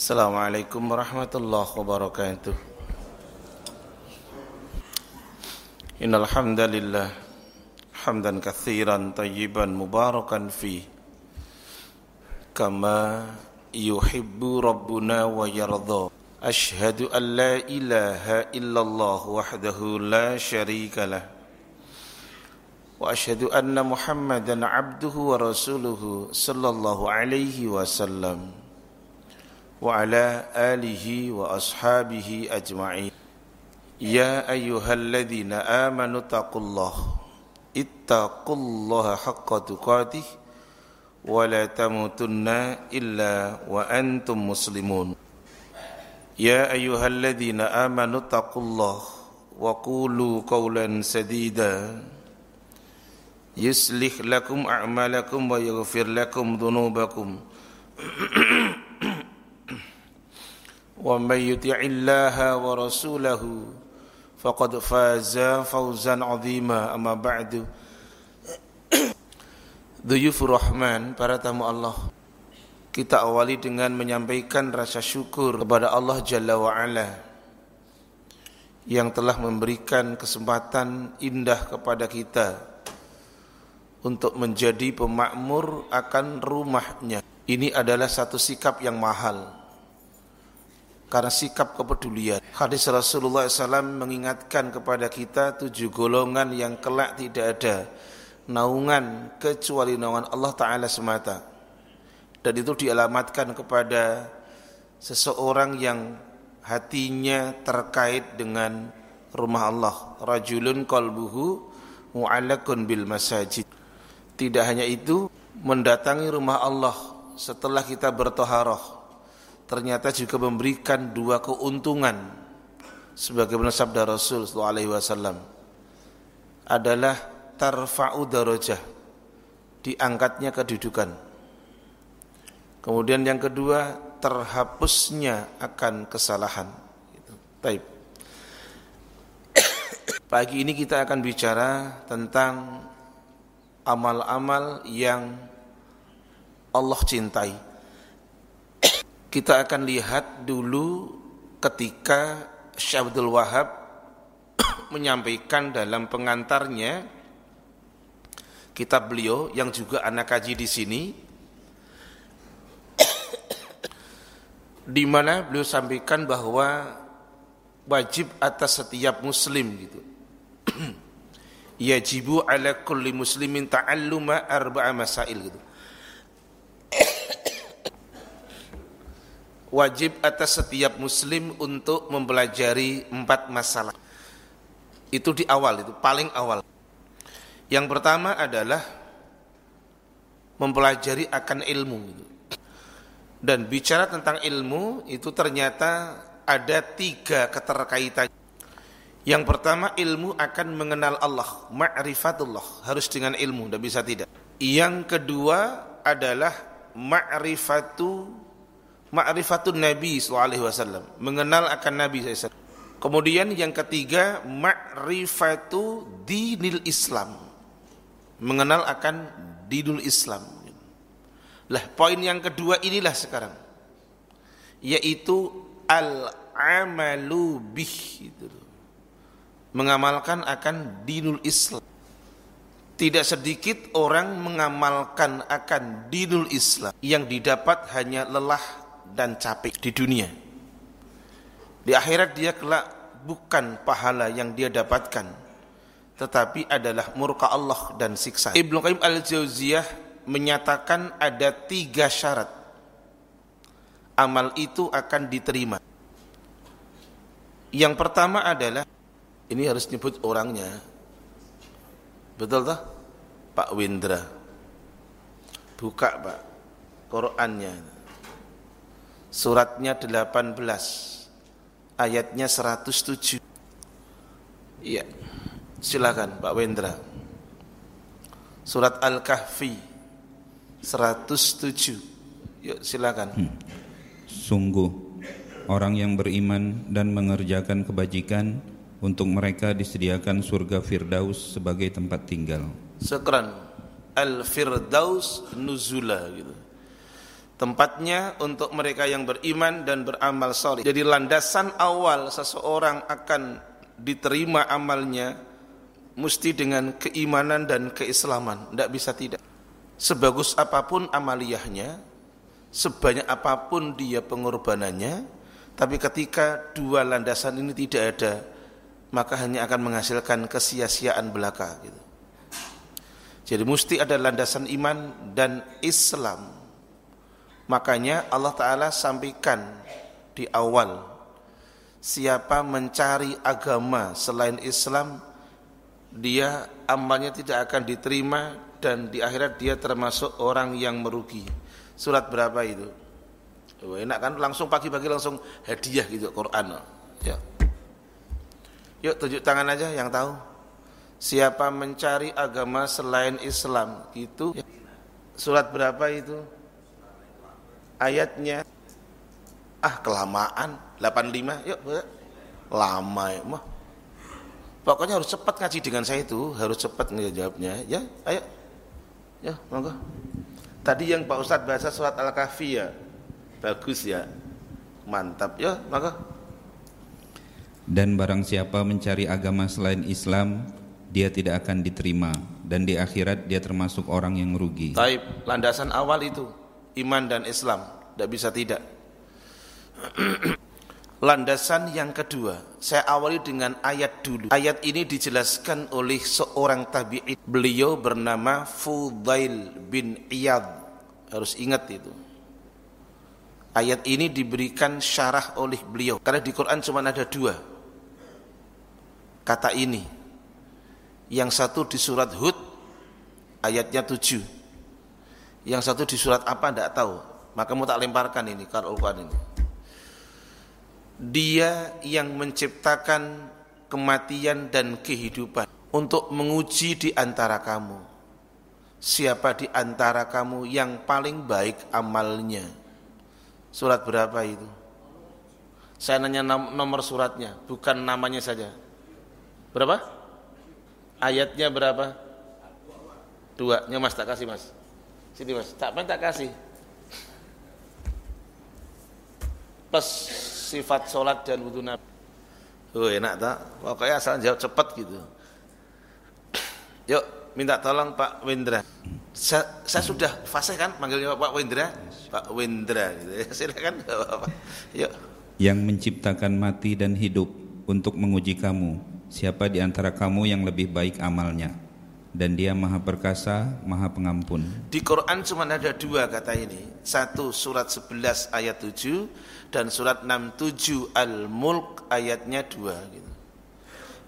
Assalamualaikum warahmatullahi wabarakatuh Innal hamdalillah hamdan katsiran tayyiban mubarakan fi kama yuhibbu rabbuna wa yardha Ashhadu an la ilaha illallah wahdahu la sharika lah Wa ashhadu anna Muhammadan abduhu wa rasuluhu sallallahu alaihi wasallam وعلى آله وأصحابه أجمعين. يا أيها الذين آمنوا اتقوا الله اتقوا الله حق تقاته ولا تموتن إلا وأنتم مسلمون. يا أيها الذين آمنوا اتقوا الله وقولوا قولا سديدا. يصلح لكم أعمالكم ويغفر لكم ذنوبكم. ومن يطع الله ورسوله فقد فاز فوزا عظيما أما بعد Duyuf Rahman, para tamu Allah Kita awali dengan menyampaikan rasa syukur kepada Allah Jalla wa'ala Yang telah memberikan kesempatan indah kepada kita Untuk menjadi pemakmur akan rumahnya Ini adalah satu sikap yang mahal karena sikap kepedulian. Hadis Rasulullah SAW mengingatkan kepada kita tujuh golongan yang kelak tidak ada naungan kecuali naungan Allah Ta'ala semata. Dan itu dialamatkan kepada seseorang yang hatinya terkait dengan rumah Allah. Rajulun qalbuhu mu'allakun bil masajid. Tidak hanya itu, mendatangi rumah Allah setelah kita bertoharoh ternyata juga memberikan dua keuntungan sebagaimana sabda Rasul sallallahu adalah tarfa'u darajah diangkatnya kedudukan kemudian yang kedua terhapusnya akan kesalahan. Baik. Pagi ini kita akan bicara tentang amal-amal yang Allah cintai kita akan lihat dulu ketika Syabdul Wahab menyampaikan dalam pengantarnya kitab beliau yang juga anak kaji di sini. Di mana beliau sampaikan bahwa wajib atas setiap muslim gitu. Yajibu ala kulli muslimin ta'alluma arba'a masail gitu wajib atas setiap muslim untuk mempelajari empat masalah. Itu di awal, itu paling awal. Yang pertama adalah mempelajari akan ilmu. Dan bicara tentang ilmu itu ternyata ada tiga keterkaitan. Yang pertama ilmu akan mengenal Allah, ma'rifatullah, harus dengan ilmu, tidak bisa tidak. Yang kedua adalah ma'rifatu ma'rifatun Nabi SAW, mengenal akan Nabi SAW. Kemudian yang ketiga, ma'rifatu dinil Islam, mengenal akan dinul Islam. Lah, poin yang kedua inilah sekarang, yaitu al-amalu bih, itu. mengamalkan akan dinul Islam. Tidak sedikit orang mengamalkan akan dinul Islam yang didapat hanya lelah dan capek di dunia. Di akhirat dia kelak bukan pahala yang dia dapatkan, tetapi adalah murka Allah dan siksa. Ibnu Qayyim al-Jauziyah menyatakan ada tiga syarat amal itu akan diterima. Yang pertama adalah ini harus nyebut orangnya. Betul tak? Pak Windra. Buka Pak Qurannya suratnya 18 ayatnya 107 iya. Silakan Pak Wendra. Surat Al-Kahfi 107 yuk silakan. Hmm. sungguh orang yang beriman dan mengerjakan kebajikan untuk mereka disediakan surga Firdaus sebagai tempat tinggal. Sekran Al-Firdaus nuzula gitu tempatnya untuk mereka yang beriman dan beramal soleh. Jadi landasan awal seseorang akan diterima amalnya mesti dengan keimanan dan keislaman, tidak bisa tidak. Sebagus apa pun amaliyahnya, sebanyak apa pun dia pengorbanannya, tapi ketika dua landasan ini tidak ada, maka hanya akan menghasilkan kesia-siaan belaka. Gitu. Jadi mesti ada landasan iman dan Islam Makanya Allah Ta'ala sampaikan di awal Siapa mencari agama selain Islam Dia amalnya tidak akan diterima Dan di akhirat dia termasuk orang yang merugi Surat berapa itu? Oh, enak kan langsung pagi-pagi langsung hadiah gitu Quran ya. Yuk tunjuk tangan aja yang tahu Siapa mencari agama selain Islam Gitu Surat berapa itu? Ayatnya. Ah kelamaan. 85 yuk lama ya mah. Pokoknya harus cepat ngaji dengan saya itu harus cepat ngejawabnya ya ayo. Ya monggo. Tadi yang Pak Ustadz bahasa surat Al-Kahfi ya. Bagus ya. Mantap. Ya monggo. Dan barang siapa mencari agama selain Islam dia tidak akan diterima. Dan di akhirat dia termasuk orang yang rugi. Taib, landasan awal itu iman dan Islam, tidak bisa tidak. Landasan yang kedua, saya awali dengan ayat dulu. Ayat ini dijelaskan oleh seorang tabi'in. Beliau bernama Fudail bin Iyad. Harus ingat itu. Ayat ini diberikan syarah oleh beliau. Karena di Quran cuma ada dua. Kata ini. Yang satu di surat Hud, ayatnya tujuh yang satu di surat apa tidak tahu. Maka mau tak lemparkan ini kalau Quran ini. Dia yang menciptakan kematian dan kehidupan untuk menguji di antara kamu. Siapa di antara kamu yang paling baik amalnya? Surat berapa itu? Saya nanya nomor suratnya, bukan namanya saja. Berapa? Ayatnya berapa? Dua. Nya mas tak kasih mas. Sini mas, tak main tak kasih. Pas sifat sholat dan wudhu Nabi. Oh enak tak? Pokoknya asal jawab cepat gitu. Yuk, minta tolong Pak Wendra. Saya, saya sudah fasih kan manggilnya Pak Wendra? Pak Wendra gitu ya. Silakan Yuk. Yang menciptakan mati dan hidup untuk menguji kamu, siapa di antara kamu yang lebih baik amalnya? Dan dia maha perkasa, maha pengampun. Di Quran cuma ada dua kata ini. Satu surat 11 ayat 7 dan surat 67 Al-Mulk ayatnya dua. Gitu.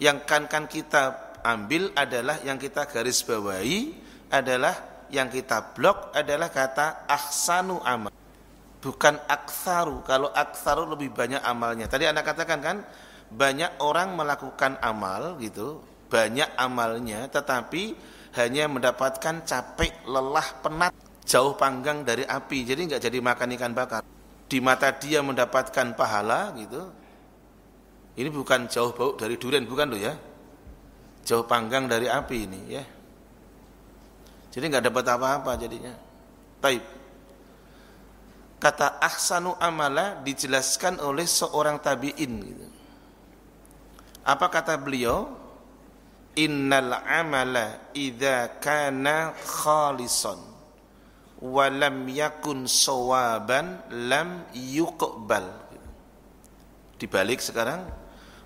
Yang kan kan kita ambil adalah yang kita garis bawahi adalah yang kita blok adalah kata ahsanu amal. Bukan aktsaru. Kalau aktsaru lebih banyak amalnya. Tadi Anda katakan kan banyak orang melakukan amal gitu banyak amalnya tetapi hanya mendapatkan capek, lelah, penat, jauh panggang dari api. Jadi nggak jadi makan ikan bakar. Di mata dia mendapatkan pahala gitu. Ini bukan jauh bau dari durian bukan loh ya. Jauh panggang dari api ini ya. Jadi nggak dapat apa-apa jadinya. Taib. Kata ahsanu amala dijelaskan oleh seorang tabi'in gitu. Apa kata beliau? Innal amala idza kana khalisan wa lam yakun sawaban lam yuqbal. Dibalik sekarang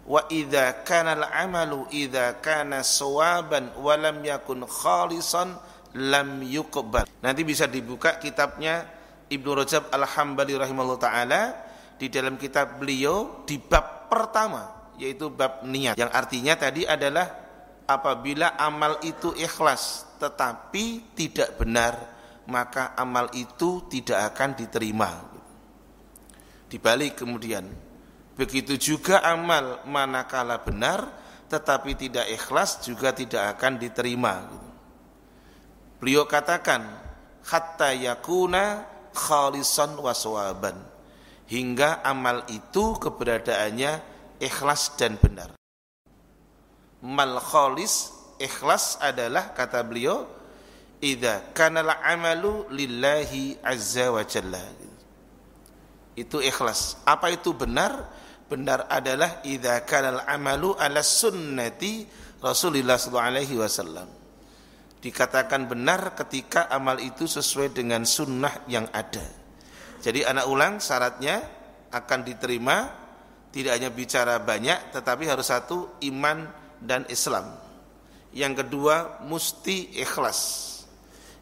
wa idza kana al amalu idza kana sawaban wa lam yakun khalisan lam yuqbal. Nanti bisa dibuka kitabnya Ibnu Rajab Al-Hambali rahimahullah taala. Di dalam kitab beliau di bab pertama yaitu bab niat. Yang artinya tadi adalah apabila amal itu ikhlas tetapi tidak benar maka amal itu tidak akan diterima. Dibalik kemudian begitu juga amal manakala benar tetapi tidak ikhlas juga tidak akan diterima. Beliau katakan hatta yakuna khalisan waswaban hingga amal itu keberadaannya ikhlas dan benar mal kholis ikhlas adalah kata beliau idza kana amalu lillahi azza wa jalla. Itu ikhlas. Apa itu benar? Benar adalah idza kana amalu ala sunnati Rasulullah sallallahu alaihi wasallam. Dikatakan benar ketika amal itu sesuai dengan sunnah yang ada. Jadi anak ulang syaratnya akan diterima tidak hanya bicara banyak tetapi harus satu iman dan Islam yang kedua mesti ikhlas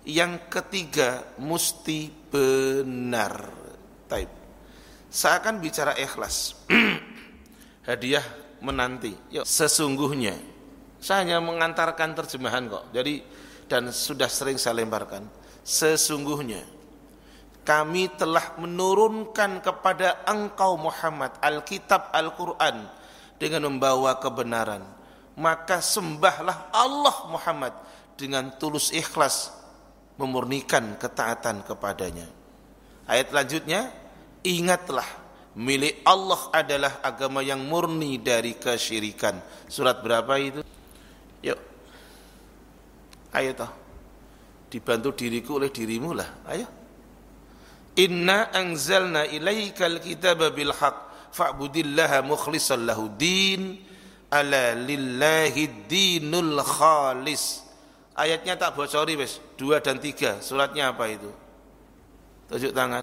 yang ketiga mesti benar. Taib. Saya akan bicara ikhlas. Hadiah menanti. Yuk, sesungguhnya saya hanya mengantarkan terjemahan kok. Jadi dan sudah sering saya lemparkan. Sesungguhnya kami telah menurunkan kepada engkau Muhammad Alkitab Al-Quran dengan membawa kebenaran. Maka sembahlah Allah Muhammad dengan tulus ikhlas memurnikan ketaatan kepadanya. Ayat selanjutnya, ingatlah milik Allah adalah agama yang murni dari kesyirikan. Surat berapa itu? Yuk. Ayo toh. Dibantu diriku oleh dirimu lah. Ayo. Inna anzalna ilaikal kitaba bil haq fa'budillaha mukhlishan lahu din ala lillahi dinul khalis Ayatnya tak bocori wes. Dua dan tiga. Suratnya apa itu? Tunjuk tangan.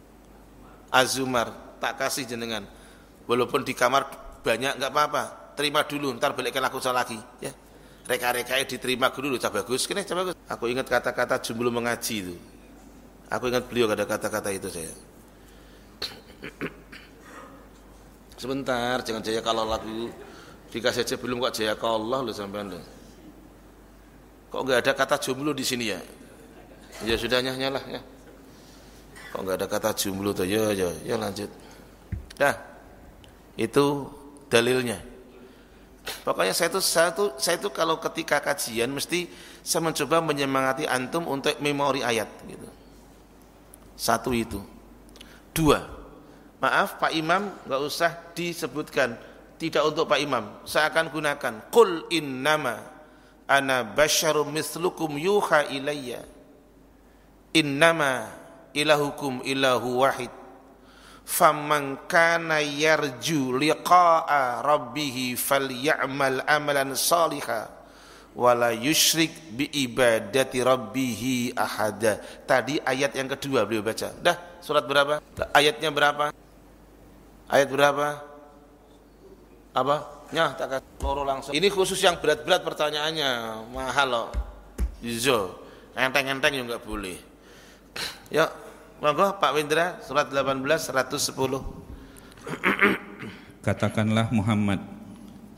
Azumar. Tak kasih jenengan. Walaupun di kamar banyak nggak apa-apa. Terima dulu. Ntar balikkan aku lagi. Ya. Reka-reka diterima dulu. Tak bagus. Kini coba bagus. Aku ingat kata-kata jumlah mengaji itu. Aku ingat beliau ada kata-kata itu saya. Sebentar, jangan jaya kalau lagu dikasih aja belum kok jaya kalau lu sampean loh. Kok nggak ada kata jomblo di sini ya? Ya sudahnya nyala ya. Kok nggak ada kata jomblo tuh? Ya ya ya lanjut. Dah. Itu dalilnya. Pokoknya saya itu saya itu saya itu kalau ketika kajian mesti saya mencoba menyemangati antum untuk memori ayat gitu. Satu itu. Dua. Maaf Pak Imam nggak usah disebutkan tidak untuk Pak Imam. Saya akan gunakan. Qul innama ana basyarum mislukum yuha ilayya. Innama ilahukum ilahu wahid. Faman kana yarju liqa'a rabbih falyamal amalan saliha wala yusyrik bi ibadati rabbih ahada. Tadi ayat yang kedua beliau baca. Dah surat berapa? Ayatnya berapa? Ayat berapa apa Nyah tak loro langsung. Ini khusus yang berat-berat pertanyaannya, mahal loh. Izo, enteng-enteng juga nggak boleh. Yuk, monggo Pak Windra surat 18 110. Katakanlah Muhammad,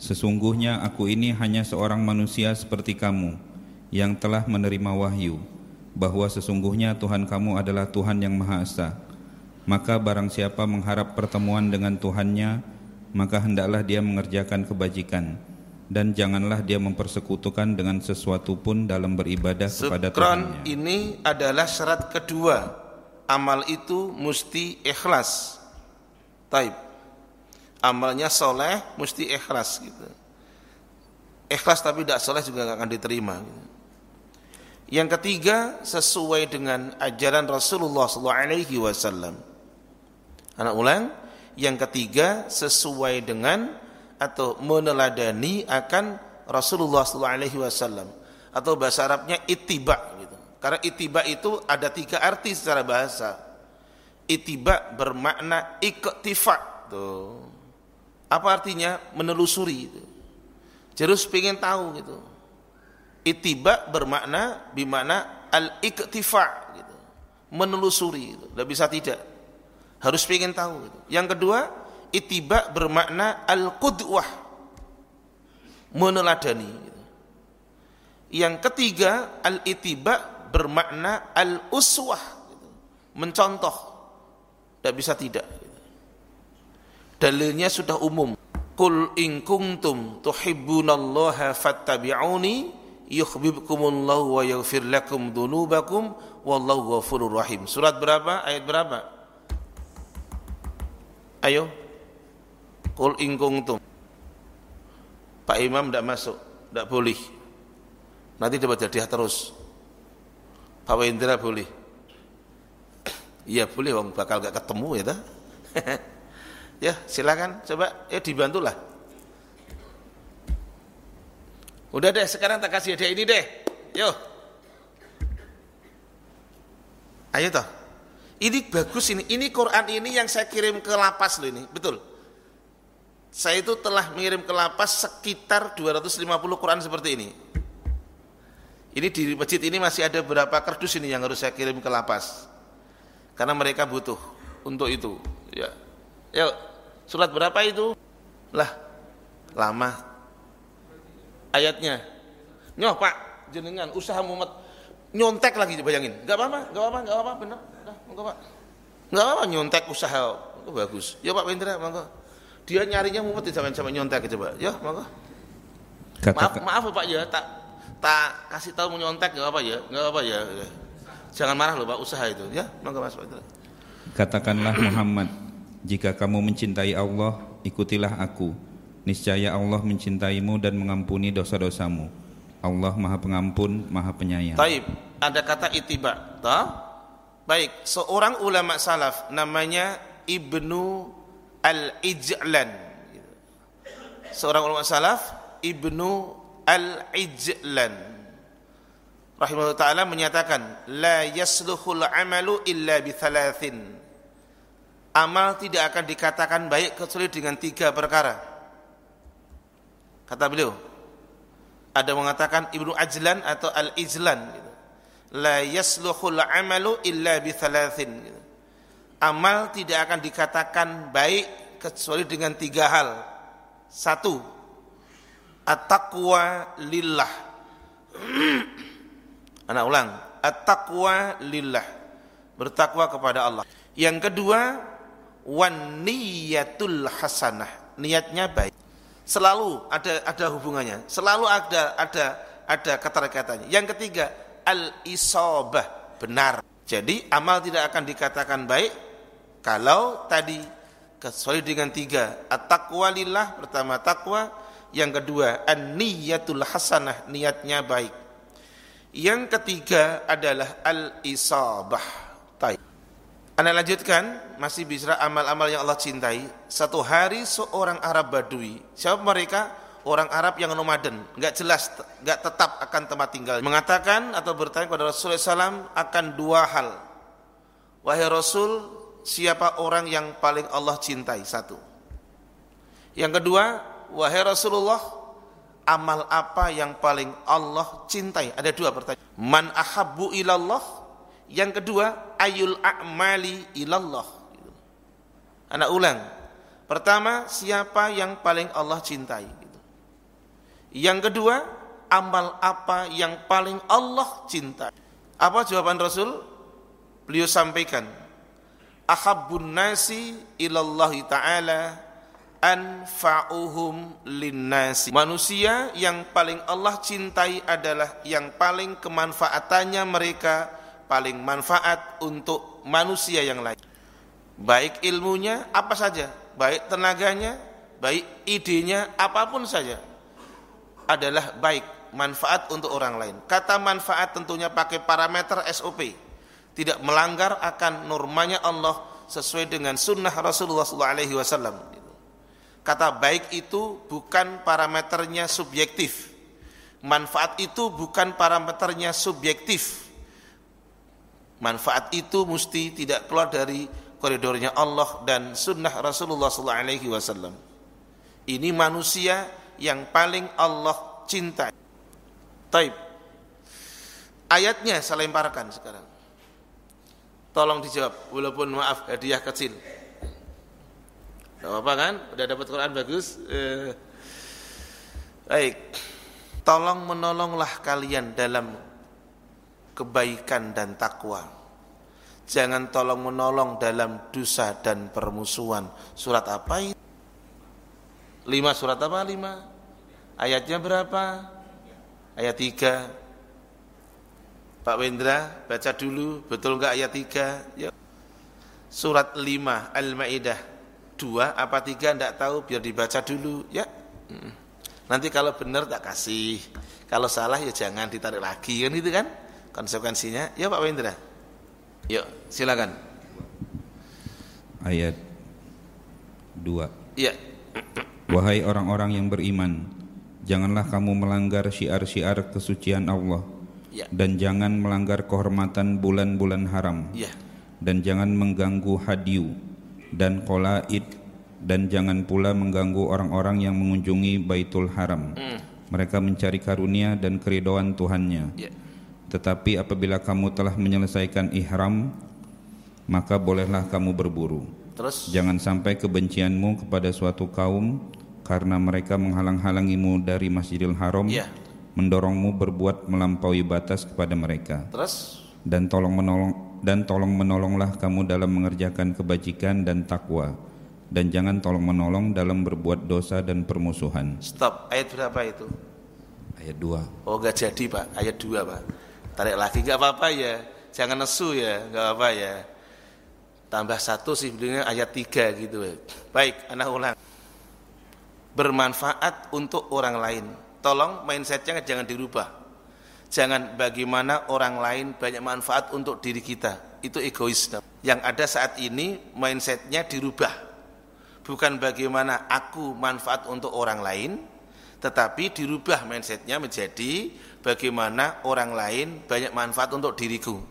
sesungguhnya aku ini hanya seorang manusia seperti kamu yang telah menerima wahyu bahwa sesungguhnya Tuhan kamu adalah Tuhan yang Maha Esa. Maka barang siapa mengharap pertemuan dengan Tuhannya, maka hendaklah dia mengerjakan kebajikan dan janganlah dia mempersekutukan dengan sesuatu pun dalam beribadah Sukron kepada Tuhannya. ini adalah syarat kedua. Amal itu mesti ikhlas. Taib. Amalnya soleh mesti ikhlas gitu. Ikhlas tapi tidak soleh juga nggak akan diterima. Gitu. Yang ketiga sesuai dengan ajaran Rasulullah SAW. Anak ulang, yang ketiga sesuai dengan atau meneladani akan Rasulullah SAW atau bahasa Arabnya itiba gitu. Karena itiba itu ada tiga arti secara bahasa. Itiba bermakna iktifa tuh. Apa artinya? Menelusuri itu. Terus pengen tahu gitu. Itiba bermakna bimana al-iktifa gitu. Menelusuri itu. Tidak bisa tidak harus pengen tahu. Yang kedua, itiba bermakna al-qudwah. Meneladani. Yang ketiga, al-itiba bermakna al-uswah. Mencontoh. Tidak bisa tidak. Dalilnya sudah umum. Qul in kuntum tuhibbunallaha fattabi'uni yuhibbukumullahu wa yaghfir lakum dunubakum wallahu ghafurur rahim. Surat berapa? Ayat berapa? Ayo. Kul ingkung tum. Pak Imam tidak masuk, tidak boleh. Nanti dapat hadiah terus. Pak Wendra boleh. Iya boleh, wong bakal gak ketemu ya dah. ya silakan, coba ya dibantulah. Udah deh, sekarang tak kasih hadiah ini deh. Yo. Ayo toh. Ini bagus ini. Ini Quran ini yang saya kirim ke lapas loh ini. Betul. Saya itu telah mengirim ke lapas sekitar 250 Quran seperti ini. Ini di masjid ini masih ada beberapa kardus ini yang harus saya kirim ke lapas. Karena mereka butuh untuk itu. Ya. Yuk, surat berapa itu? Lah, lama. Ayatnya. Nyoh Pak, jenengan usaha Muhammad nyontek lagi bayangin. Enggak apa-apa, enggak apa-apa, enggak apa-apa, benar. Enggak Pak. Enggak apa-apa nyontek usaha. Itu bagus. Ya Pak Wendra, monggo. Dia nyarinya Muhammad tidak sampai nyontek coba. Ya, monggo. Maaf, maaf Pak ya, tak tak kasih tahu menyontek nggak apa ya nggak apa ya jangan marah loh pak usaha itu ya monggo mas pak katakanlah Muhammad jika kamu mencintai Allah ikutilah aku niscaya Allah mencintaimu dan mengampuni dosa-dosamu Allah maha pengampun maha penyayang Taib ada kata itiba tak baik seorang ulama salaf namanya Ibnu Al-Ijlan. Seorang ulama salaf Ibnu Al-Ijlan. Rahimahullah taala menyatakan la yasluhul amalu illa bi thalathin. Amal tidak akan dikatakan baik kecuali dengan tiga perkara. Kata beliau ada mengatakan Ibnu Ajlan atau Al-Ijlan. La yasluhul amalu illa bi thalathin amal tidak akan dikatakan baik kecuali dengan tiga hal satu At-taqwa lillah. Anak ulang. At-taqwa lillah. Bertakwa kepada Allah. Yang kedua, wan niyatul hasanah. Niatnya baik. Selalu ada ada hubungannya. Selalu ada ada ada keterkaitannya. Yang ketiga, al-isabah, benar. Jadi amal tidak akan dikatakan baik kalau tadi kecuali dengan tiga at-taqwa pertama takwa yang kedua, an-niyatul hasanah, niatnya baik. Yang ketiga adalah al-isabah. Taib. Anda lanjutkan, masih bisa amal-amal yang Allah cintai. Satu hari seorang Arab Badui, siapa mereka? Orang Arab yang nomaden, nggak jelas, nggak tetap akan tempat tinggal. Mengatakan atau bertanya kepada Rasulullah SAW akan dua hal. Wahai Rasul, siapa orang yang paling Allah cintai? Satu. Yang kedua, Wahai Rasulullah, amal apa yang paling Allah cintai? Ada dua pertanyaan. Man ahabbu ilallah? Yang kedua, ayul a'mali ilallah? Anak ulang. Pertama, siapa yang paling Allah cintai? Yang kedua, amal apa yang paling Allah cintai? Apa jawaban Rasul? Beliau sampaikan, ahabbun nasi ilallahi ta'ala anfa'uhum linnasi. Manusia yang paling Allah cintai adalah yang paling kemanfaatannya mereka paling manfaat untuk manusia yang lain. Baik ilmunya apa saja, baik tenaganya, baik idenya apa pun saja adalah baik manfaat untuk orang lain. Kata manfaat tentunya pakai parameter SOP. Tidak melanggar akan normanya Allah sesuai dengan sunnah Rasulullah SAW. Kata baik itu bukan parameternya subjektif. Manfaat itu bukan parameternya subjektif. Manfaat itu mesti tidak keluar dari koridornya Allah dan sunnah Rasulullah SAW. Ini manusia yang paling Allah cintai. Taib. Ayatnya saya lemparkan sekarang. Tolong dijawab, walaupun maaf hadiah kecil. Gak apa-apa kan? Udah dapat Quran bagus. Eh, baik. Tolong menolonglah kalian dalam kebaikan dan takwa. Jangan tolong menolong dalam dosa dan permusuhan. Surat apa ini? Lima surat apa? Lima. Ayatnya berapa? Ayat tiga. Pak Wendra baca dulu betul enggak ayat tiga? Yuk. Surat lima Al-Maidah dua apa tiga tidak tahu biar dibaca dulu ya nanti kalau benar tak kasih kalau salah ya jangan ditarik lagi kan itu kan konsekuensinya. Ya Pak Wendra. Yuk, silakan. Ayat 2. Ya. Wahai orang-orang yang beriman, janganlah kamu melanggar syiar-syiar kesucian Allah. Ya. Dan jangan melanggar kehormatan bulan-bulan haram. Ya. Dan jangan mengganggu hadiu dan qolaid dan jangan pula mengganggu orang-orang yang mengunjungi Baitul Haram. Mm. Mereka mencari karunia dan keridhaan Tuhannya. Ya. Tetapi apabila kamu telah menyelesaikan ihram, maka bolehlah kamu berburu. Terus Jangan sampai kebencianmu kepada suatu kaum karena mereka menghalang-halangimu dari Masjidil Haram, Ya. mendorongmu berbuat melampaui batas kepada mereka. terus Dan tolong menolong dan tolong menolonglah kamu dalam mengerjakan kebajikan dan takwa. Dan jangan tolong menolong dalam berbuat dosa dan permusuhan. stop. Ayat berapa itu? Ayat 2. Oh enggak jadi Pak, ayat 2 Pak. Tarik lagi enggak apa-apa ya. Jangan nesu ya, enggak apa-apa ya. Tambah satu sih sebenarnya ayat 3 gitu. Baik, anak ulang. Bermanfaat untuk orang lain. Tolong mindsetnya jangan dirubah. Jangan bagaimana orang lain banyak manfaat untuk diri kita. Itu egois. Yang ada saat ini mindsetnya dirubah. Bukan bagaimana aku manfaat untuk orang lain, tetapi dirubah mindsetnya menjadi bagaimana orang lain banyak manfaat untuk diriku.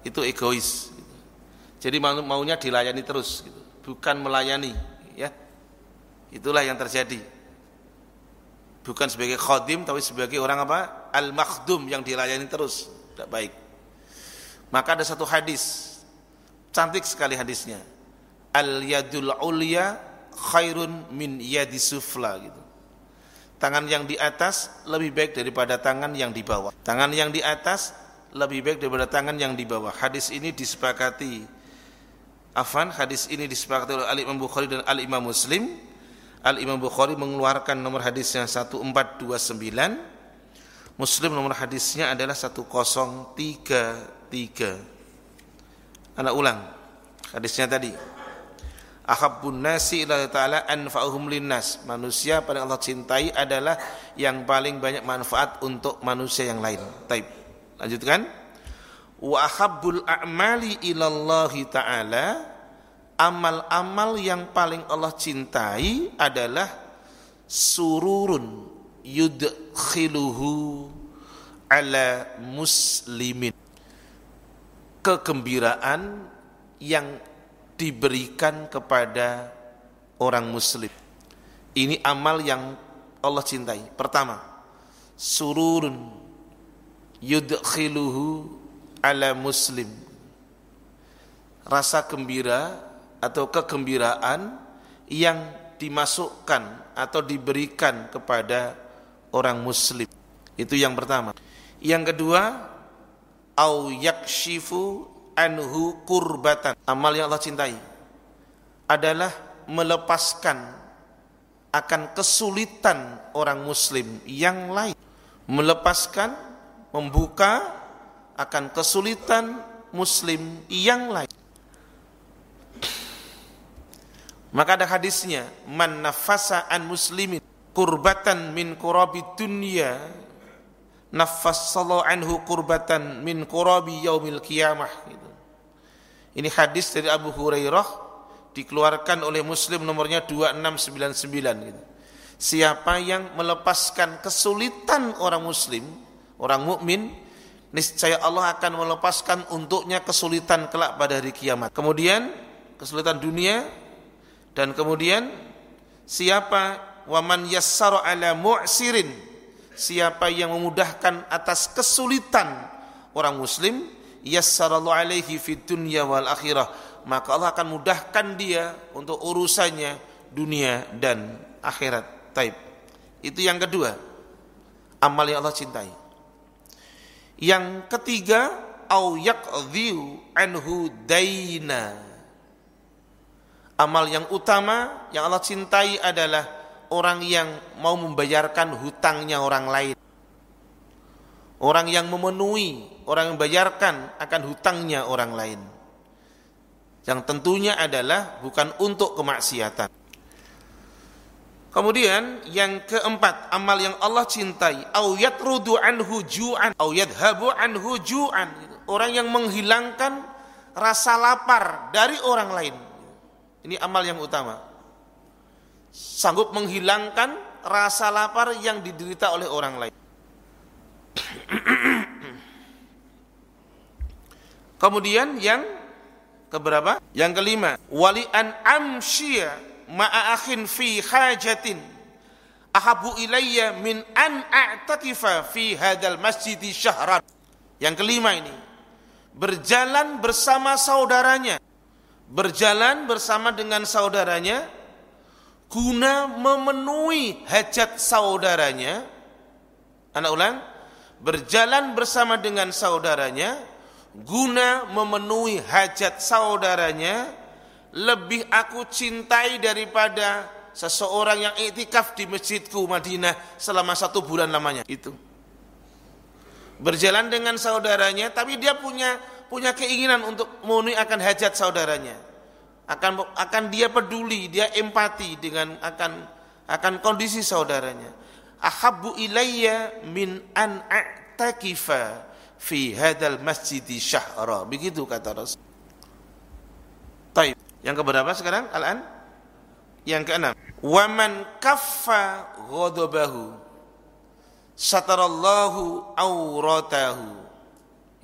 Itu egois. Jadi mau- maunya dilayani terus, gitu. bukan melayani. Ya, itulah yang terjadi. Bukan sebagai khodim, tapi sebagai orang apa? Al-makhdum yang dilayani terus. Tidak baik. Maka ada satu hadis, cantik sekali hadisnya. Al-yadul ulya khairun min yadi sufla gitu. Tangan yang di atas lebih baik daripada tangan yang di bawah. Tangan yang di atas lebih baik daripada tangan yang di bawah. Hadis ini disepakati Afan, hadis ini disepakati oleh Al-Imam Bukhari dan Al-Imam Muslim. Al-Imam Bukhari mengeluarkan nomor hadisnya 1429. Muslim nomor hadisnya adalah 1033. Anak ulang hadisnya tadi. Ahabbun nasi ila ta'ala anfa'uhum linnas. Manusia paling Allah cintai adalah yang paling banyak manfaat untuk manusia yang lain. Taib. Lanjutkan. Wa ahabbul a'mali ilallahi ta'ala amal-amal yang paling Allah cintai adalah sururun yudkhiluhu ala muslimin kegembiraan yang diberikan kepada orang muslim. Ini amal yang Allah cintai. Pertama, sururun yudkhiluhu ala muslim. Rasa gembira atau kegembiraan yang dimasukkan atau diberikan kepada orang muslim. Itu yang pertama. Yang kedua, au yakshifu anhu kurbatan. Amal yang Allah cintai adalah melepaskan akan kesulitan orang muslim yang lain. Melepaskan, membuka akan kesulitan muslim yang lain. Maka ada hadisnya, man nafasa an muslimin kurbatan min kurabi dunya nafassallahu anhu kurbatan min kurabi yaumil qiyamah gitu. Ini hadis dari Abu Hurairah dikeluarkan oleh Muslim nomornya 2699 gitu. Siapa yang melepaskan kesulitan orang muslim, orang mukmin, niscaya Allah akan melepaskan untuknya kesulitan kelak pada hari kiamat. Kemudian kesulitan dunia dan kemudian siapa waman yassara ala mu'sirin siapa yang memudahkan atas kesulitan orang muslim yassarallahu alaihi fid dunya wal akhirah maka Allah akan mudahkan dia untuk urusannya dunia dan akhirat. Taib. Itu yang kedua amal yang Allah cintai. Yang ketiga au yaqdhiu anhu daina amal yang utama yang Allah cintai adalah orang yang mau membayarkan hutangnya orang lain. Orang yang memenuhi, orang yang membayarkan akan hutangnya orang lain. Yang tentunya adalah bukan untuk kemaksiatan. Kemudian yang keempat, amal yang Allah cintai, au yatrudu anhu ju'an, au yadhabu anhu ju'an. Orang yang menghilangkan rasa lapar dari orang lain. Ini amal yang utama. Sanggup menghilangkan rasa lapar yang diderita oleh orang lain. Kemudian yang keberapa? Yang kelima, wali an amsyia ma'a akhin fi hajatin ahabu ilayya min an a'takifa fi hadal masjid syahran. Yang kelima ini, berjalan bersama saudaranya, berjalan bersama dengan saudaranya guna memenuhi hajat saudaranya. Anak ulang, berjalan bersama dengan saudaranya guna memenuhi hajat saudaranya lebih aku cintai daripada seseorang yang iktikaf di masjidku Madinah selama satu bulan lamanya itu berjalan dengan saudaranya tapi dia punya punya keinginan untuk memenuhi akan hajat saudaranya akan akan dia peduli dia empati dengan akan akan kondisi saudaranya ahabbu ilayya min an a'takifa fi hadal masjid syahra begitu kata Rasul Taib yang keberapa sekarang? Al-an? Yang keenam. Waman kaffa ghadabahu satarallahu auratahu.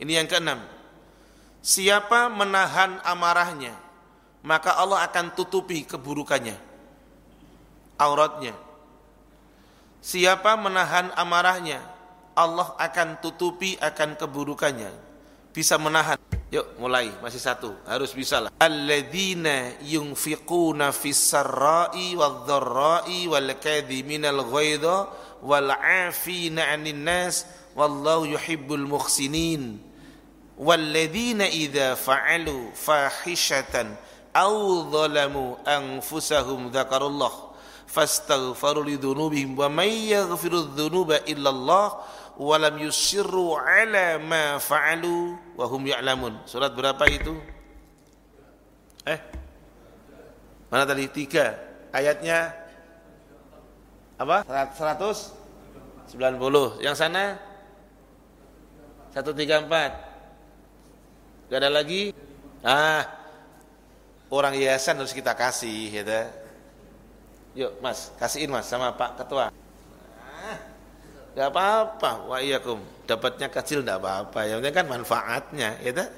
Ini yang keenam. Siapa menahan amarahnya, maka Allah akan tutupi keburukannya. Auratnya. Siapa menahan amarahnya, Allah akan tutupi akan keburukannya. Bisa menahan Yuk mulai masih satu harus bisa lah. Alladzina yunfiquna fis sarra'i wadh-dharra'i wal kadhiminal ghaidha wal 'afina 'anil nas wallahu yuhibbul muhsinin. Idza fa'alu fahishatan aw dhalamu anfusahum dzakarullah fastaghfaru lidzunubihim wa may yaghfiru dzunuba illa Allah walam yusirru ala ma fa'alu wa hum ya'lamun. Surat berapa itu? Eh? Mana tadi? Tiga. Ayatnya apa? 190. Yang sana 134. Gak ada lagi? Ah, orang yayasan harus kita kasih, ya. Yuk, Mas, kasihin Mas sama Pak Ketua. Gak apa-apa, wa iyakum. Dapatnya kecil gak apa-apa. Yang penting kan manfaatnya, ya tak?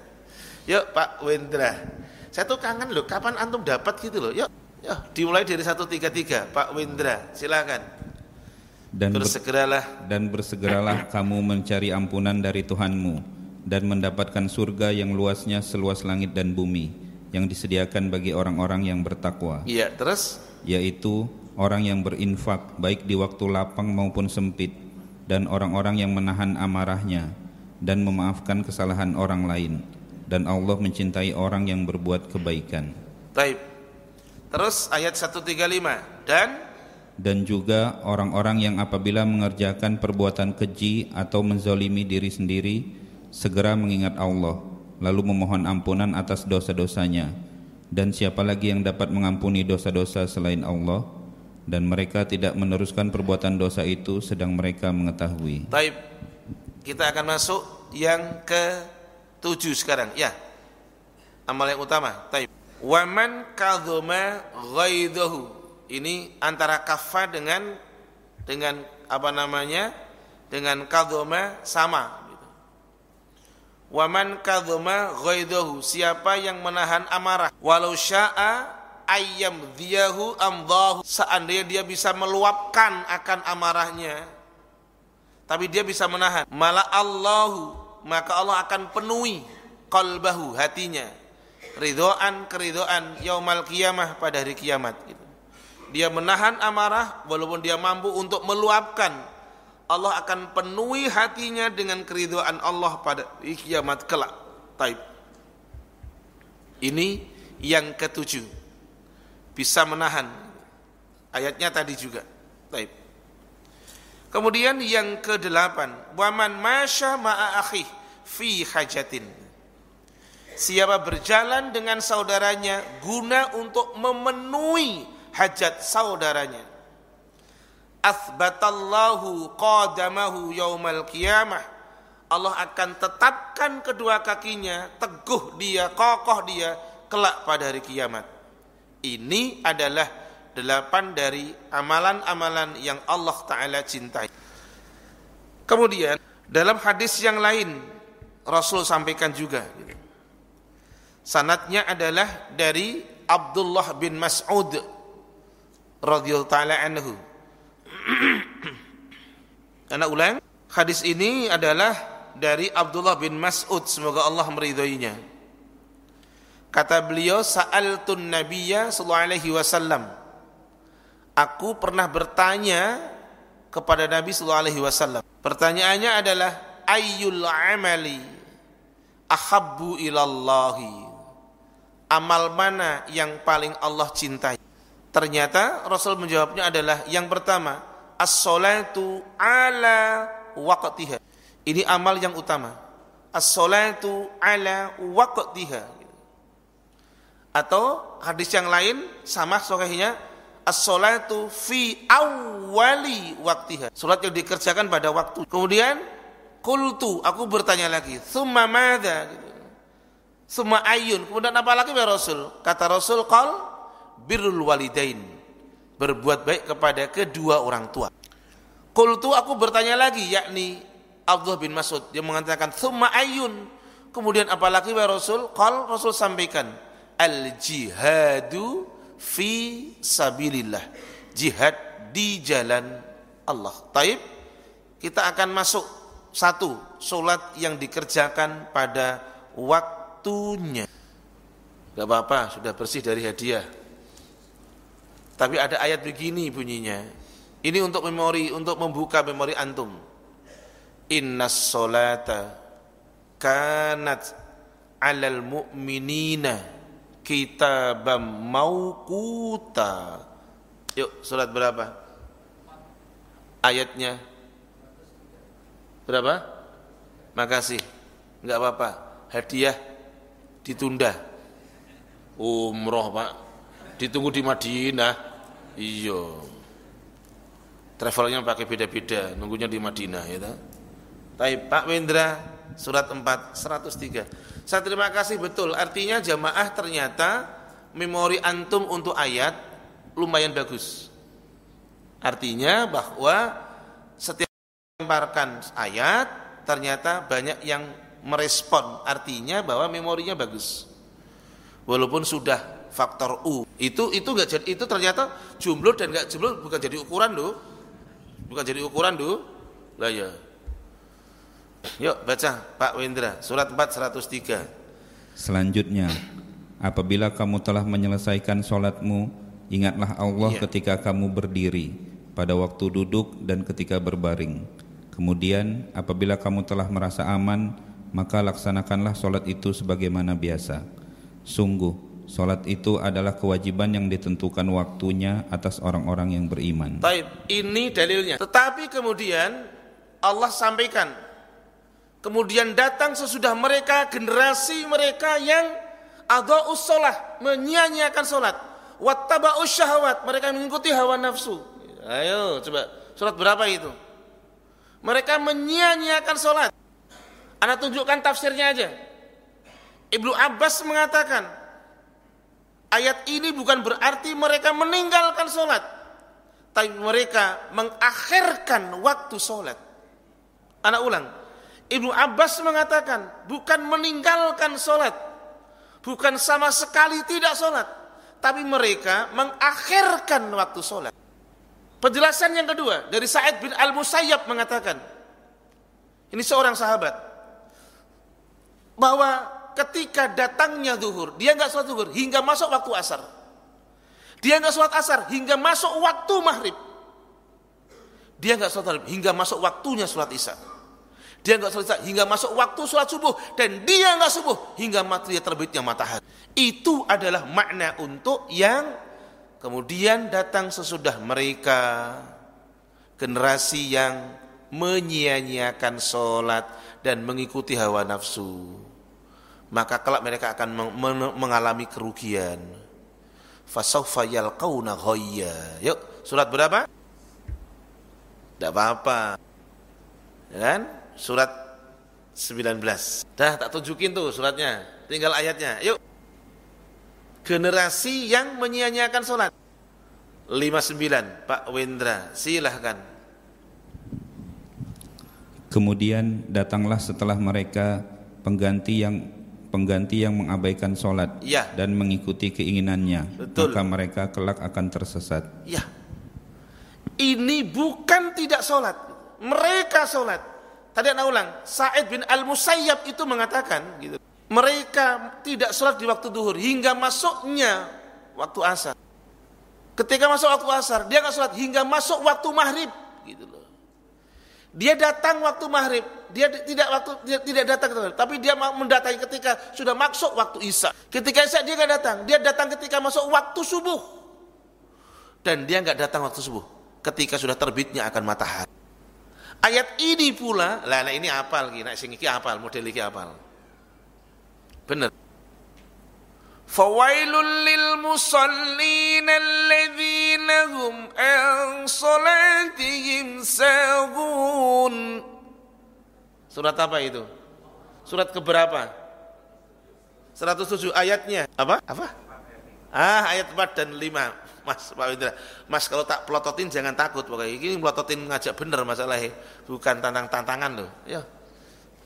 Yuk Pak Wendra. Saya tuh kangen loh, kapan antum dapat gitu loh. Yuk, yuk dimulai dari 133, Pak Wendra. Silakan. Dan bersegeralah dan bersegeralah kamu mencari ampunan dari Tuhanmu dan mendapatkan surga yang luasnya seluas langit dan bumi yang disediakan bagi orang-orang yang bertakwa. Iya, terus yaitu orang yang berinfak baik di waktu lapang maupun sempit dan orang-orang yang menahan amarahnya dan memaafkan kesalahan orang lain dan Allah mencintai orang yang berbuat kebaikan. Baik. Terus ayat 135 dan dan juga orang-orang yang apabila mengerjakan perbuatan keji atau menzolimi diri sendiri segera mengingat Allah lalu memohon ampunan atas dosa-dosanya dan siapa lagi yang dapat mengampuni dosa-dosa selain Allah dan mereka tidak meneruskan perbuatan dosa itu sedang mereka mengetahui. Taib. Kita akan masuk yang ke tujuh sekarang. Ya. Amal yang utama. Taib. Waman kadhuma ghaidahu. Ini antara kafa dengan dengan apa namanya? Dengan kadhuma sama. Waman kadhuma ghaidahu. Siapa yang menahan amarah? Walau syaa ayam diyahu amdahu seandainya dia bisa meluapkan akan amarahnya tapi dia bisa menahan. Malah Allahu maka Allah akan penuhi qalbahu hatinya. Ridhoan keridoan yaumal kiamah pada hari kiamat. Gitu. dia menahan amarah walaupun dia mampu untuk meluapkan Allah akan penuhi hatinya dengan keridoan Allah pada kiamat kelak taib ini yang ketujuh bisa menahan. Ayatnya tadi juga. Baik. Kemudian yang kedelapan, waman masya ma'a akhi fi hajatin. Siapa berjalan dengan saudaranya guna untuk memenuhi hajat saudaranya. Athbatallahu qadamahu yaumal qiyamah. Allah akan tetapkan kedua kakinya teguh dia kokoh dia kelak pada hari kiamat. Ini adalah delapan dari amalan-amalan yang Allah taala cintai. Kemudian dalam hadis yang lain Rasul sampaikan juga. Sanatnya adalah dari Abdullah bin Mas'ud radhiyallahu taala anhu Karena ulang, hadis ini adalah dari Abdullah bin Mas'ud, semoga Allah meridhoinya. Kata beliau, "Sa'altun Nabiyya sallallahu alaihi wasallam." Aku pernah bertanya kepada Nabi sallallahu alaihi wasallam. Pertanyaannya adalah, "Ayyul amali ahabbu ilallahi?" Amal mana yang paling Allah cintai? Ternyata Rasul menjawabnya adalah yang pertama, as-salatu ala waqtiha. Ini amal yang utama. As-salatu ala waqtiha. Atau hadis yang lain sama sahihnya as-salatu fi awwali waqtiha. Salat yang dikerjakan pada waktu. Kemudian qultu, aku bertanya lagi, "Tsumma madza?" Summa ayun. Kemudian apa lagi ya Rasul? Kata Rasul, "Qal birrul walidain." Berbuat baik kepada kedua orang tua. Qultu aku bertanya lagi yakni Abdullah bin Mas'ud. Dia mengatakan thumma ayun kemudian apalagi wa Rasul? Qal Rasul sampaikan al jihadu fi sabilillah. Jihad di jalan Allah. Taib kita akan masuk satu solat yang dikerjakan pada waktunya. Gak apa-apa sudah bersih dari hadiah tapi ada ayat begini bunyinya ini untuk memori, untuk membuka memori antum. Innas solata kanat alal mu'minina kitabam mauquta. Yuk, surat berapa? Ayatnya berapa? Makasih. Enggak apa-apa. Hadiah ditunda. Umroh, Pak. Ditunggu di Madinah. Iya travelnya pakai beda-beda, nunggunya di Madinah ya. Tapi Pak Wendra surat 4 103. Saya terima kasih betul. Artinya jamaah ternyata memori antum untuk ayat lumayan bagus. Artinya bahwa setiap melemparkan ayat ternyata banyak yang merespon. Artinya bahwa memorinya bagus. Walaupun sudah faktor U. Itu itu enggak jadi itu ternyata jumlah dan enggak jumlah bukan jadi ukuran loh Bukan jadi ukuran dulu. Lah ya. Yuk baca Pak Wendra surat 4 103. Selanjutnya apabila kamu telah menyelesaikan sholatmu ingatlah Allah iya. ketika kamu berdiri pada waktu duduk dan ketika berbaring. Kemudian apabila kamu telah merasa aman maka laksanakanlah sholat itu sebagaimana biasa. Sungguh Salat itu adalah kewajiban yang ditentukan waktunya atas orang-orang yang beriman. Taib, ini dalilnya. Tetapi kemudian Allah sampaikan, kemudian datang sesudah mereka generasi mereka yang ada usolah menyia-nyiakan salat, wattaba'us syahwat, mereka mengikuti hawa nafsu. Ayo coba, salat berapa itu? Mereka menyia-nyiakan salat. Anda tunjukkan tafsirnya aja. Ibnu Abbas mengatakan, Ayat ini bukan berarti mereka meninggalkan sholat. Tapi mereka mengakhirkan waktu sholat. Anak ulang. Ibnu Abbas mengatakan bukan meninggalkan sholat. Bukan sama sekali tidak sholat. Tapi mereka mengakhirkan waktu sholat. Penjelasan yang kedua dari Sa'id bin Al-Musayyab mengatakan. Ini seorang sahabat. Bahwa ketika datangnya zuhur, dia nggak sholat zuhur hingga masuk waktu asar. Dia nggak sholat asar hingga masuk waktu maghrib. Dia nggak sholat maghrib hingga masuk waktunya sholat isya. Dia nggak sholat isya hingga masuk waktu sholat subuh dan dia nggak subuh hingga matahari terbitnya matahari. Itu adalah makna untuk yang kemudian datang sesudah mereka generasi yang menyia-nyiakan sholat dan mengikuti hawa nafsu maka kelak mereka akan mengalami kerugian. Fasaufa yalqauna ghayya. Yuk, surat berapa? Tidak apa-apa. Ya kan? Surat 19. Dah tak tunjukin tuh suratnya. Tinggal ayatnya. Yuk. Generasi yang menyia-nyiakan sholat. 59. Pak Wendra, silahkan. Kemudian datanglah setelah mereka pengganti yang pengganti yang mengabaikan sholat ya. dan mengikuti keinginannya, Betul. maka mereka kelak akan tersesat. Ya, ini bukan tidak sholat, mereka sholat. Tadi anak ulang, Sa'id bin Al-Musayyab itu mengatakan, gitu, mereka tidak sholat di waktu duhur hingga masuknya waktu asar. Ketika masuk waktu asar, dia nggak sholat hingga masuk waktu maghrib, gitu loh. Dia datang waktu maghrib, dia tidak waktu dia tidak datang ke tapi dia mendatangi ketika sudah masuk waktu isya. Ketika isya dia nggak datang, dia datang ketika masuk waktu subuh. Dan dia nggak datang waktu subuh, ketika sudah terbitnya akan matahari. Ayat ini pula, lah ini apal lagi, nak sing iki apal, model apal. Benar. Lil musallin alladzina hum an salatihim sahun. Surat apa itu? Surat keberapa? 107 ayatnya. Apa? Apa? Ah, ayat 4 dan 5. Mas Pak Windra, Mas kalau tak pelototin jangan takut pokoknya. Ini pelototin ngajak bener masalahnya, bukan tantang-tantangan loh. Ya.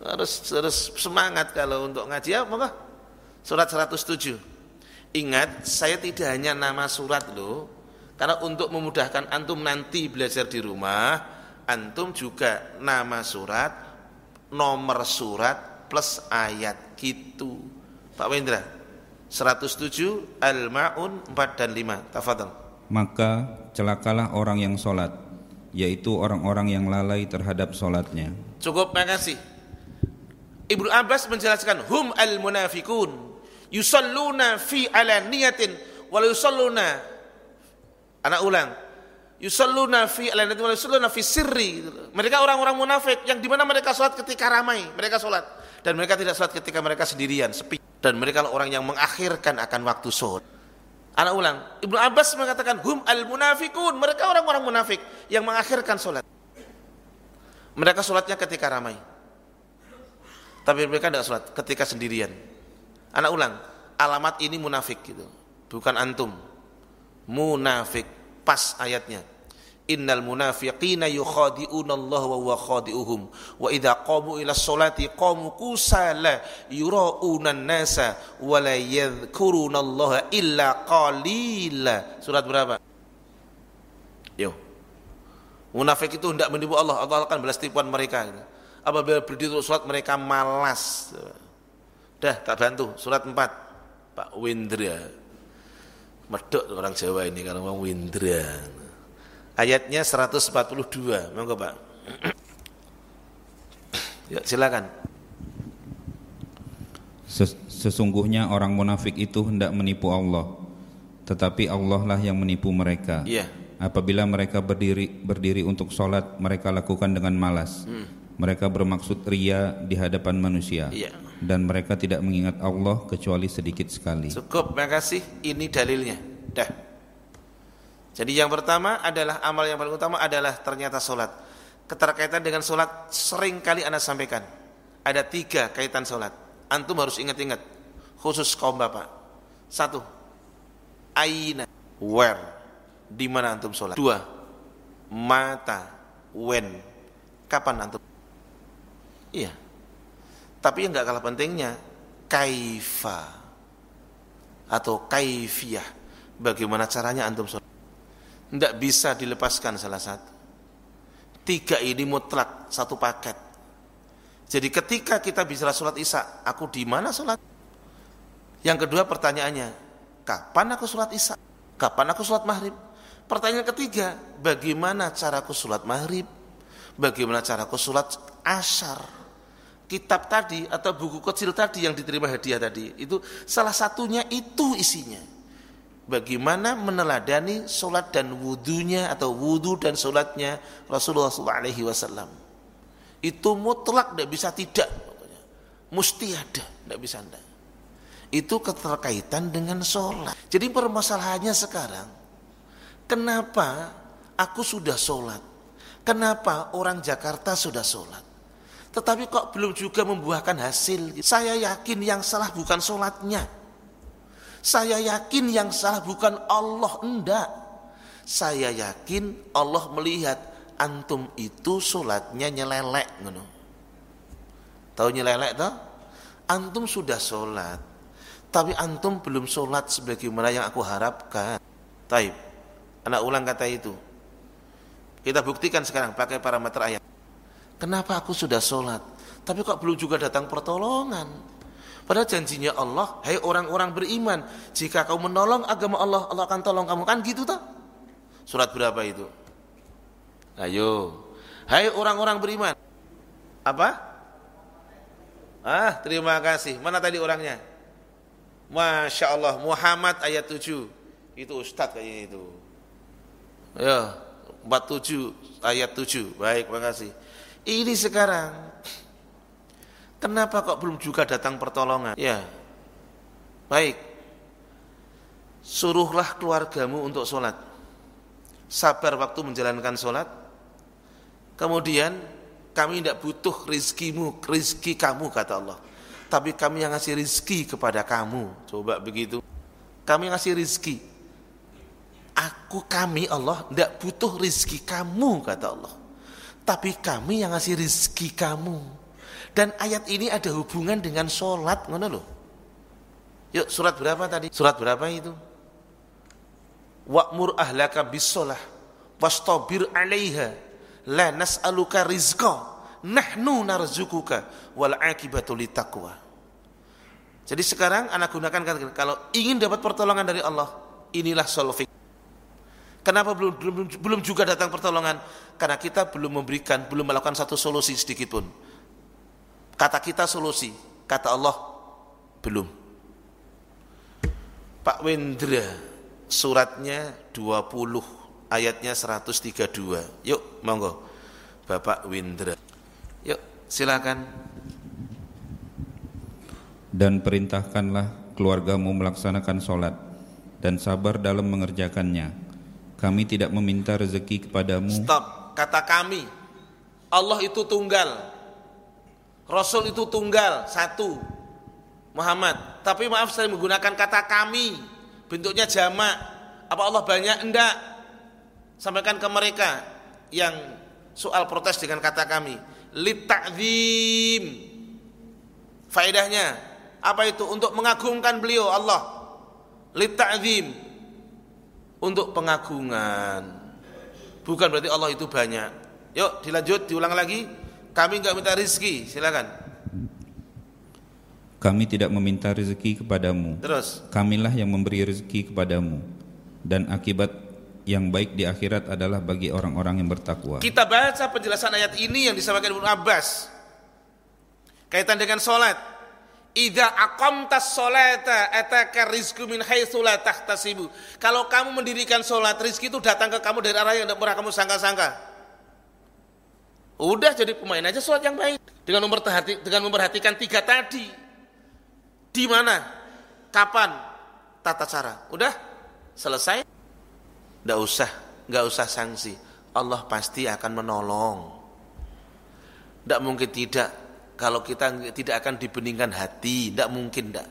Harus harus semangat kalau untuk ngaji ya, maka surat 107. Ingat, saya tidak hanya nama surat loh, karena untuk memudahkan antum nanti belajar di rumah, antum juga nama surat, nomor surat plus ayat gitu. Pak Wendra, 107 Al-Maun 4 dan 5. Tafadhal. Maka celakalah orang yang sholat, yaitu orang-orang yang lalai terhadap sholatnya. Cukup, makasih. Ibnu Abbas menjelaskan hum al-munafikun yusalluna fi alaniyatin wa yusalluna anak ulang yusalluna fi alaniyatin wa yusalluna fi sirri. Mereka orang-orang munafik yang di mana mereka sholat ketika ramai mereka sholat. Dan mereka tidak sholat ketika mereka sendirian sepi. Dan mereka orang yang mengakhirkan akan waktu sholat. Anak ulang Ibnu Abbas mengatakan hum al munafikun. Mereka orang-orang munafik yang mengakhirkan sholat. Mereka sholatnya ketika ramai. Tapi mereka tidak sholat ketika sendirian Anak ulang, alamat ini munafik gitu. Bukan antum. Munafik. Pas ayatnya. Innal munafiqina yukhadi'una wa huwa khadi'uhum wa idza qamu ila sholati qamu kusala yura'una nasa wa la yadhkuruna illa qalila. Surat berapa? Yo. Munafik itu hendak menipu Allah, Allah akan balas tipuan mereka. Apabila berdiri sholat mereka malas. Dah tak bantu surat 4 Pak Windra. Medok orang Jawa ini kalau ngomong Windra. Ayatnya 142. Monggo Pak. ya silakan. Sesungguhnya orang munafik itu hendak menipu Allah, tetapi Allah lah yang menipu mereka. Iya. Apabila mereka berdiri berdiri untuk sholat, mereka lakukan dengan malas. Hmm. Mereka bermaksud ria di hadapan manusia. Iya dan mereka tidak mengingat Allah kecuali sedikit sekali. Cukup, makasih. Ini dalilnya. Dah. Jadi yang pertama adalah amal yang paling utama adalah ternyata solat. Keterkaitan dengan solat sering kali anda sampaikan. Ada tiga kaitan solat. Antum harus ingat-ingat. Khusus kaum bapak. Satu. Aina. Where. Di mana antum solat. Dua. Mata. When. Kapan antum. Iya tapi yang nggak kalah pentingnya kaifa atau kaifiyah. Bagaimana caranya antum sholat? Tidak bisa dilepaskan salah satu. Tiga ini mutlak satu paket. Jadi ketika kita bisa sholat isya, aku di mana sholat? Yang kedua pertanyaannya, kapan aku sholat isya? Kapan aku sholat maghrib? Pertanyaan ketiga, bagaimana caraku sholat maghrib? Bagaimana caraku sholat asyar? Kitab tadi atau buku kecil tadi yang diterima hadiah tadi. Itu salah satunya itu isinya. Bagaimana meneladani solat dan wudhunya atau wudhu dan solatnya Rasulullah SAW itu mutlak tidak bisa tidak mesti ada tidak bisa tidak. Itu keterkaitan dengan sholat jadi permasalahannya sekarang kenapa aku sudah sholat Kenapa orang Jakarta sudah sholat? Tetapi kok belum juga membuahkan hasil? Saya yakin yang salah bukan sholatnya. Saya yakin yang salah bukan Allah, enggak. Saya yakin Allah melihat antum itu sholatnya nyelelek. Tahu nyelelek toh? Antum sudah sholat, tapi antum belum sholat sebagaimana yang aku harapkan. Taib. Anak ulang kata itu. Kita buktikan sekarang pakai parameter ayat. Kenapa aku sudah sholat, tapi kok belum juga datang pertolongan? Pada janjinya Allah, hai orang-orang beriman, jika kau menolong agama Allah, Allah akan tolong kamu. Kan gitu tak? Surat berapa itu? Ayo. Hai orang-orang beriman. Apa? Ah, terima kasih. Mana tadi orangnya? Masya Allah, Muhammad ayat 7. Itu Ustadz kayaknya itu. Ya, 47 ayat 7. Baik, terima kasih. Ini sekarang Kenapa kok belum juga datang pertolongan? Ya. Baik. Suruhlah keluargamu untuk sholat. Sabar waktu menjalankan sholat. Kemudian kami tidak butuh rizkimu, rizki kamu kata Allah. Tapi kami yang ngasih rizki kepada kamu. Coba begitu. Kami ngasih rizki. Aku kami Allah tidak butuh rizki kamu kata Allah tapi kami yang ngasih rizki kamu. Dan ayat ini ada hubungan dengan sholat, ngono loh. Yuk surat berapa tadi? Surat berapa itu? Wa'mur ahlaka bisolah wastabir 'alaiha la nas'aluka rizqa nahnu narzukuka wal akibatu. Jadi sekarang anak gunakan kalau ingin dapat pertolongan dari Allah, inilah solving. Kenapa belum, belum belum juga datang pertolongan? Karena kita belum memberikan, belum melakukan satu solusi sedikit pun. Kata kita solusi, kata Allah belum. Pak Wendra suratnya 20 ayatnya 132. Yuk, monggo. Bapak Wendra. Yuk, silakan. Dan perintahkanlah keluargamu melaksanakan sholat dan sabar dalam mengerjakannya kami tidak meminta rezeki kepadamu. Stop, kata kami. Allah itu tunggal. Rasul itu tunggal, satu. Muhammad. Tapi maaf saya menggunakan kata kami. Bentuknya jamak. Apa Allah banyak? Enggak. Sampaikan ke mereka yang soal protes dengan kata kami. Litakzim. Faedahnya apa itu? Untuk mengagungkan beliau Allah. Litakzim untuk pengagungan. Bukan berarti Allah itu banyak. Yuk dilanjut, diulang lagi. Kami enggak minta rizki, silakan. Kami tidak meminta rezeki kepadamu. Terus. Kamilah yang memberi rezeki kepadamu. Dan akibat yang baik di akhirat adalah bagi orang-orang yang bertakwa. Kita baca penjelasan ayat ini yang disampaikan Ibnu Abbas. Kaitan dengan sholat. Idza aqamtas sholata ataka rizqu min haitsu la tahtasibu. Kalau kamu mendirikan salat, rizki itu datang ke kamu dari arah yang tidak pernah kamu sangka-sangka. Udah jadi pemain aja salat yang baik dengan memperhati dengan memperhatikan tiga tadi. Di mana? Kapan? Tata cara. Udah? Selesai? Enggak usah, enggak usah sanksi. Allah pasti akan menolong. Tidak mungkin tidak kalau kita tidak akan dibeningkan hati, tidak mungkin tidak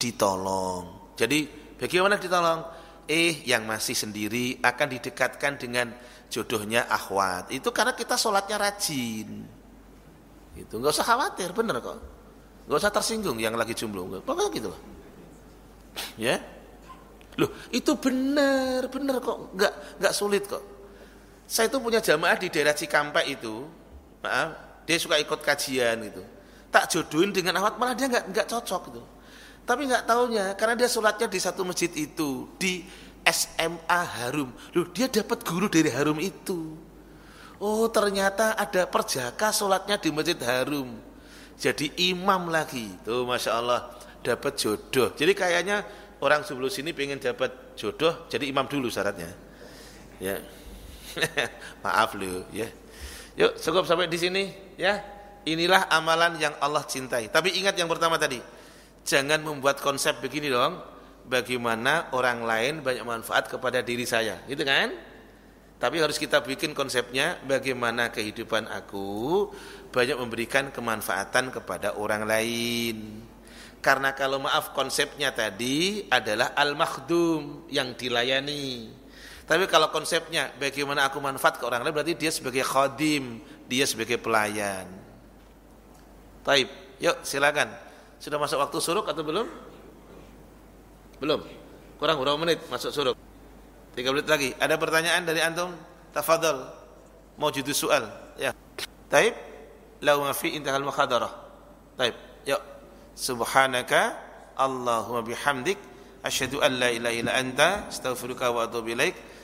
ditolong. Jadi bagaimana ditolong? Eh yang masih sendiri akan didekatkan dengan jodohnya akhwat. Itu karena kita sholatnya rajin. Itu nggak usah khawatir, bener kok. Nggak usah tersinggung yang lagi jomblo. Pokoknya gitu loh. Ya, loh itu benar, benar kok, nggak nggak sulit kok. Saya itu punya jamaah di daerah Cikampek itu, maaf, dia suka ikut kajian gitu. Tak jodohin dengan awat malah dia nggak nggak cocok gitu. Tapi nggak taunya karena dia sholatnya di satu masjid itu di SMA Harum. Loh, dia dapat guru dari Harum itu. Oh, ternyata ada perjaka sholatnya di Masjid Harum. Jadi imam lagi. Tuh, Masya Allah, dapat jodoh. Jadi kayaknya orang sebelum sini pengen dapat jodoh, jadi imam dulu syaratnya. Ya. Maaf loh, ya. Yuk, cukup sampai di sini ya. Inilah amalan yang Allah cintai. Tapi ingat yang pertama tadi, jangan membuat konsep begini dong. Bagaimana orang lain banyak manfaat kepada diri saya, gitu kan? Tapi harus kita bikin konsepnya bagaimana kehidupan aku banyak memberikan kemanfaatan kepada orang lain. Karena kalau maaf konsepnya tadi adalah al-makhdum yang dilayani. Tapi kalau konsepnya bagaimana aku manfaat ke orang lain berarti dia sebagai khadim, dia sebagai pelayan. Taib, yuk silakan. Sudah masuk waktu suruk atau belum? Belum. Kurang berapa menit masuk suruk? Tiga menit lagi. Ada pertanyaan dari antum? Tafadhol. Mau jadi soal. Ya. Taib. Lau ma fi intahal makhadarah. Taib. Yuk. Subhanaka Allahumma bihamdik asyhadu an la ilaha illa anta astaghfiruka wa atubu ilaik.